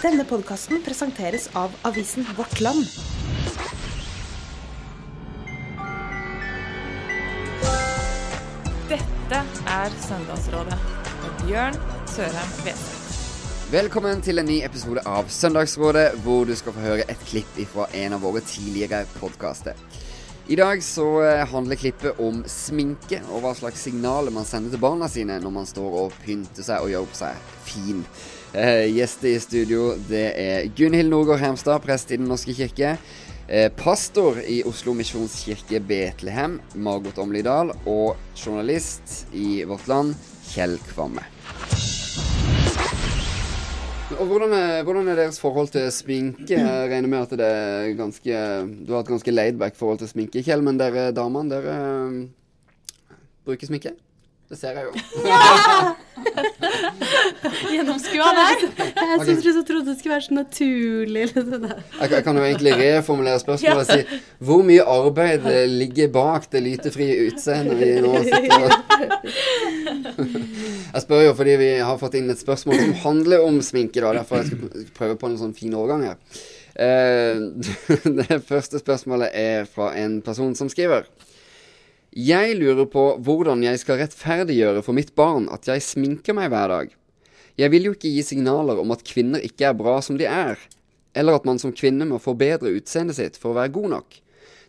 Denne podkasten presenteres av avisen Vårt Land. Dette er Søndagsrådet med Bjørn Sørheim Kveseth. Velkommen til en ny episode av Søndagsrådet, hvor du skal få høre et klipp fra en av våre tidligere podkaster. I dag så eh, handler klippet om sminke, og hva slags signaler man sender til barna sine når man står og pynter seg og gjør på seg fin. Eh, gjester i studio det er Gunhild Norgård Hermstad, prest i Den norske kirke. Eh, pastor i Oslo misjonskirke Betlehem, Margot Omlydal. Og journalist i Vårt Land, Kjell Kvamme. Og hvordan er, hvordan er, deres forhold til sminke? Jeg regner med at det er ganske Du har et ganske laidback forhold til sminke, Kjell, men dere damene, dere um, bruker sminke? Det ser jeg jo. Ja! Gjennomskua der. Jeg syns du trodde det skulle være så naturlig. Jeg, jeg, kan jo egentlig reformulere spørsmålet og si hvor mye arbeid ligger bak det lytefrie utseendet vi nå sitter og Jeg spør jo fordi vi har fått inn et spørsmål som handler om sminke, da. Derfor jeg skal prøve på en sånn fin overgang her. Eh, det første spørsmålet er fra en person som skriver. Jeg lurer på hvordan jeg skal rettferdiggjøre for mitt barn at jeg sminker meg hver dag. Jeg vil jo ikke gi signaler om at kvinner ikke er bra som de er, eller at man som kvinne må forbedre utseendet sitt for å være god nok.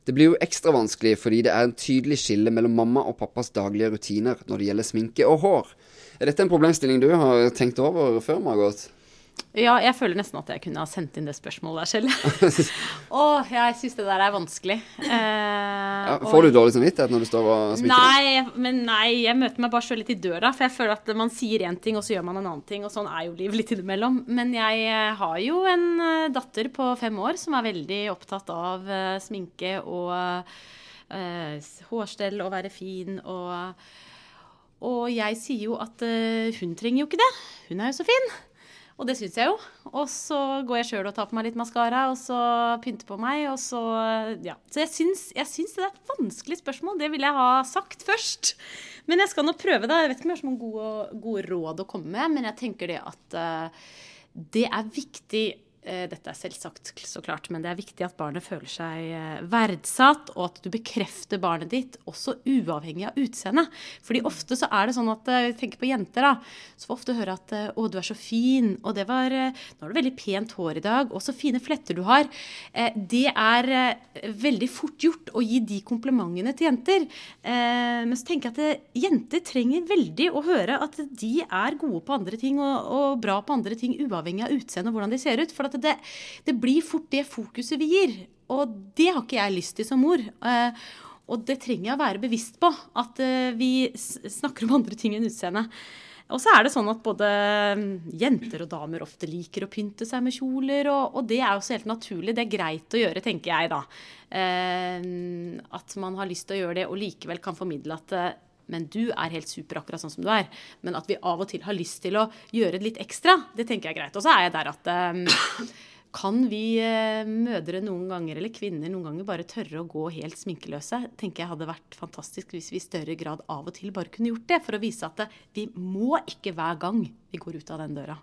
Det blir jo ekstra vanskelig fordi det er en tydelig skille mellom mamma og pappas daglige rutiner når det gjelder sminke og hår. Er dette en problemstilling du har tenkt over før, Margot? Ja, jeg føler nesten at jeg kunne ha sendt inn det spørsmålet der selv. Å, jeg syns det der er vanskelig. Eh, ja, får du dårlig samvittighet når du står og sminker nei, Men nei, jeg møter meg bare sjøl litt i døra. For jeg føler at man sier én ting, og så gjør man en annen ting. Og sånn er jo livet litt innimellom. Men jeg eh, har jo en eh, datter på fem år som er veldig opptatt av sminke og uh, hårstell og være fin og og jeg sier jo at uh, hun trenger jo ikke det. Hun er jo så fin. Og det syns jeg jo. Og så går jeg sjøl og tar på meg litt maskara, og så pynter på meg, og så Ja. Så jeg syns, jeg syns, det er et vanskelig spørsmål. Det vil jeg ha sagt først. Men jeg skal nå prøve det. Jeg vet ikke om jeg har så mange gode, gode råd å komme med, men jeg tenker det at uh, det er viktig dette er selvsagt, så klart, men det er viktig at barnet føler seg eh, verdsatt, og at du bekrefter barnet ditt også uavhengig av utseende. Fordi ofte så er det sånn at Jeg eh, tenker på jenter, da. Så får ofte høre at 'Å, du er så fin', og det var 'Nå har du veldig pent hår i dag', og så fine fletter du har'. Det er veldig fort gjort å gi de komplimentene til jenter. Men så tenker jeg at jenter trenger veldig å høre at de er gode på andre ting og, bra på andre ting, uavhengig av utseende og hvordan de ser ut. For at det, det, blir fort det fokuset vi gir. Og det har ikke jeg lyst til som mor. Eh, og det trenger jeg å være bevisst på. At eh, vi snakker om andre ting enn utseende. Og så er det sånn at både mm, jenter og damer ofte liker å pynte seg med kjoler, og, og det er også helt naturlig. Det er greit å gjøre, tenker jeg da. Eh, at man har lyst til å gjøre det, og likevel kan formidle at eh, men du er helt super akkurat sånn som du er. Men at vi av og til har lyst til å gjøre litt ekstra, det tenker jeg er greit. Og så er jeg der at um, kan vi uh, mødre noen ganger, eller kvinner noen ganger, bare tørre å gå helt sminkeløse? tenker jeg hadde vært fantastisk hvis vi i større grad av og til bare kunne gjort det. For å vise at uh, vi må ikke hver gang vi går ut av den døra.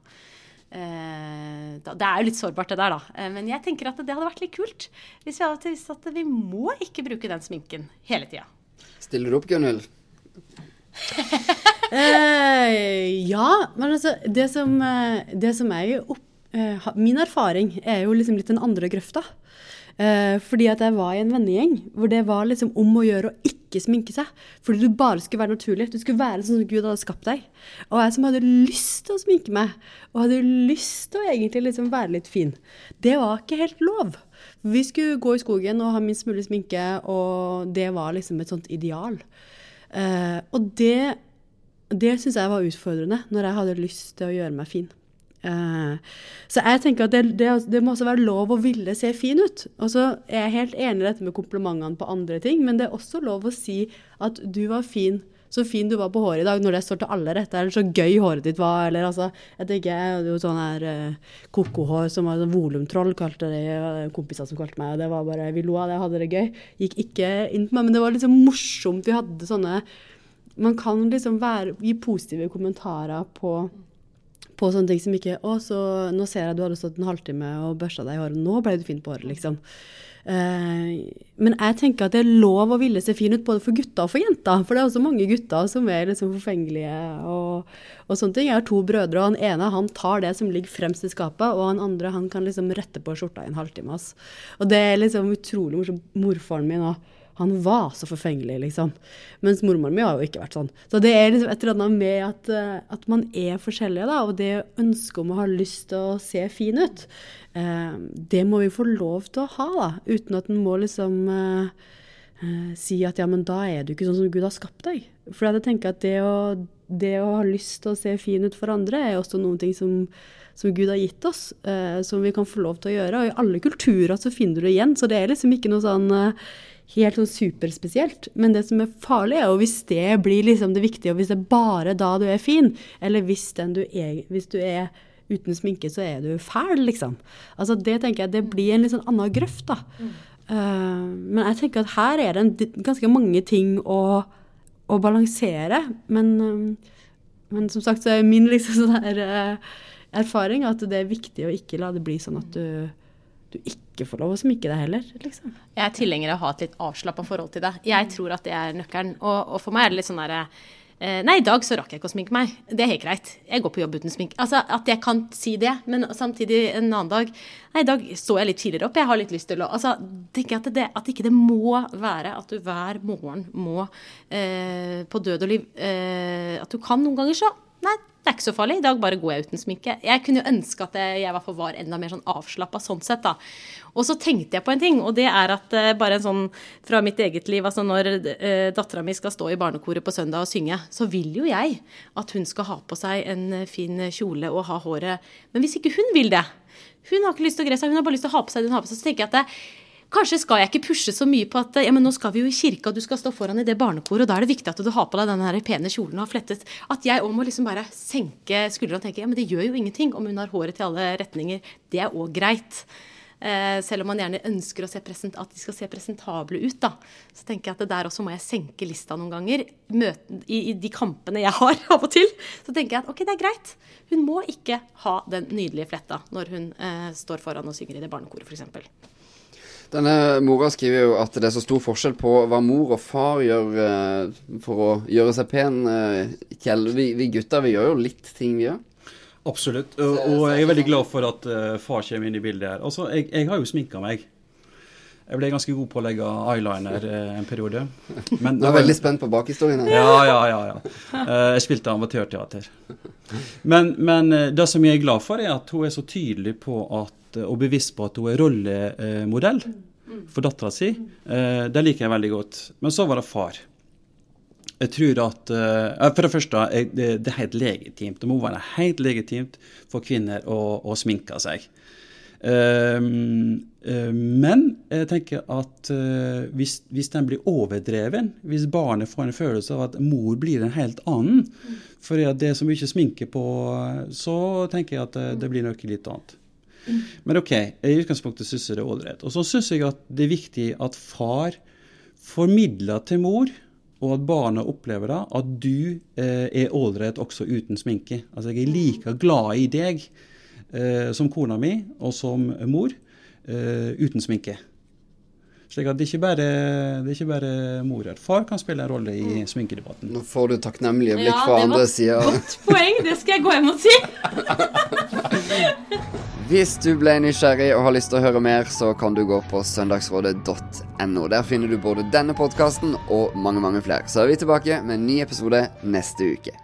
Uh, det er jo litt sårbart, det der, da. Men jeg tenker at det hadde vært litt kult hvis vi hadde visst at vi må ikke bruke den sminken hele tida. Stiller du opp, Gunhild? Eh, ja, men altså Det som, eh, det som er opp, eh, Min erfaring er jo liksom litt den andre grøfta. Eh, fordi at jeg var i en vennegjeng hvor det var liksom om å gjøre å ikke sminke seg. Fordi du bare skulle være naturlig. Du skulle være sånn som Gud hadde skapt deg. Og jeg som hadde lyst til å sminke meg, og hadde lyst til å egentlig liksom være litt fin, det var ikke helt lov. Vi skulle gå i skogen og ha minst mulig sminke, og det var liksom et sånt ideal. Uh, og det, det syns jeg var utfordrende, når jeg hadde lyst til å gjøre meg fin. Uh, så jeg tenker at det, det, det, må også være lov å ville se fin ut. Og så er jeg helt enig i dette med komplimentene på andre ting, men det er også lov å si at du var fin så fin du var på håret i dag, når det står til alle rette, eller så gøy håret ditt var, eller altså Jeg tenker jeg hadde jo sånn her uh, kokohår som var sånn volumtroll, kalte det kompiser som kalte meg, og det var bare Vi lo av det, hadde det gøy. Gikk ikke inn på meg, men det var liksom morsomt. Vi hadde sånne Man kan liksom være, gi positive kommentarer på på sånne ting som ikke Å, så nå ser jeg du hadde stått en halvtime og børsta deg i håret. Nå ble du fin på håret, liksom. Uh, men jeg tenker at det er lov å ville se fin ut både for gutter og for jenter. For det er også mange gutter som er liksom forfengelige og, og sånne ting. Jeg har to brødre, og han ene han tar det som ligger fremst i skapet, og han andre han kan liksom rette på skjorta i en halvtime. ass. Og det er liksom utrolig morsomt. Morfaren min òg. Han var så forfengelig, liksom. Mens mormoren min har jo ikke vært sånn. Så det er liksom et eller annet med at, eh, at man er forskjellige, da. Og det ønsket om å ha lyst til å se fin ut, eh, det må vi få lov til å ha, da. Uten at en må liksom eh, eh, si at ja, men da er du ikke sånn som Gud har skapt deg. For jeg tenker at det å, det å ha lyst til å se fin ut for andre, er også noen ting som som Gud har gitt oss, eh, som vi kan få lov til å gjøre. Og i alle kulturer så finner du det igjen. Så det er liksom ikke noe sånn eh, helt sånn superspesielt. Men det som er farlig, er jo hvis det blir liksom det viktige, og hvis det er bare da du er fin, eller hvis, du er, hvis du er uten sminke, så er du fæl, liksom. Altså det tenker jeg, det blir en litt sånn annen grøft, da. Uh, men jeg tenker at her er det en, ganske mange ting å, å balansere. Men, um, men, som sagt så er min liksom sånn her uh, erfaring at det er viktig å ikke la det bli sånn at du, du ikke får lov å sminke deg heller. Liksom. Jeg er tilhenger av å ha et litt avslappa forhold til det. Jeg tror at det er nøkkelen. Og, og for meg er det litt sånn derre eh, Nei, i dag så rakk jeg ikke å sminke meg. Det er helt greit. Jeg går på jobb uten sminke. Altså at jeg kan si det, men samtidig en annen dag Nei, i dag står jeg litt tidligere opp. Jeg har litt lyst til å Altså, tenker jeg at, det, at ikke det må være at du hver morgen må eh, på død og liv eh, At du kan noen ganger så Nei, det er ikke så farlig. I dag bare går jeg uten sminke. Jeg kunne jo ønske at jeg i hvert fall var enda mer sånn avslappa sånn sett, da. Og så tenkte jeg på en ting, og det er at uh, bare en sånn fra mitt eget liv Altså når uh, dattera mi skal stå i barnekoret på søndag og synge, så vil jo jeg at hun skal ha på seg en fin kjole og ha håret Men hvis ikke hun vil det Hun har ikke lyst til å gre seg, hun har bare lyst til å ha på seg det hun har på seg. Så tenker jeg at det, Kanskje skal jeg ikke pushe så mye på at ja, men nå skal vi jo i kirka, du skal stå foran i det barnekoret, og da er det viktig at du har på deg den her pene kjolen og har flettet. At jeg òg må liksom bare senke skuldrene og tenke ja, men det gjør jo ingenting om hun har håret til alle retninger. Det er òg greit. Eh, selv om man gjerne ønsker at de skal se presentable ut, da. Så tenker jeg at det der også må jeg senke lista noen ganger. Møte, i, i, de kampene jeg har av og til. Så tenker jeg at ok, det er greit. Hun må ikke ha den nydelige fletta når hun eh, står foran og synger i det barnekoret, f.eks. Denne mora skriver jo at det er så stor forskjell på hva mor og far gjør eh, for å gjøre seg pen. Eh, Kjell, vi, vi, gutter vi gjør jo litt ting, vi gjør. Absolutt. Og, og, jeg er veldig glad for at uh, far kommer inn i bildet her. Altså, jeg, jeg har jo sminka meg. Jeg ble ganske god på å legge eyeliner eh, en periode. Men, du er veldig spent på bakhistorien? Ja, ja, ja. ja. Eh, jeg spilte amatørteater. Men, men det som jeg er glad for, er at hun er så tydelig på at og bevisst på at hun er rollemodell for dattera si. Eh, det liker jeg veldig godt. Men så var det far. Jeg tror at uh, For det første, det, er helt legitimt. Det må være helt legitimt for kvinner å, å sminke seg. Uh, men jeg tenker at hvis, hvis, den blir overdreven, hvis barnet får en følelse av at mor blir en helt annen, For det er så mye sminke på, så tenker jeg at det blir noe litt annet. Men OK, i utgangspunktet syns jeg det er ålreit. Og så syns jeg at det er viktig at far formidler til mor, og at barna opplever det, at du eh, er ålreit også uten sminke. Altså jeg er like glad i deg eh, som kona mi og som mor eh, uten sminke. Slik at det er ikke bare, det er ikke bare mor her. Far kan spille en rolle i mm. sminkedebatten. Nå får du takknemlige blikk ja, fra andre sida. Godt poeng, det skal jeg gå hjem og si. Hvis du ble nysgjerrig og har lyst til å høre mer, så kan du gå på søndagsrådet.no. Der finner du både denne podkasten og mange, mange flere. Så er vi tilbake med en ny episode neste uke.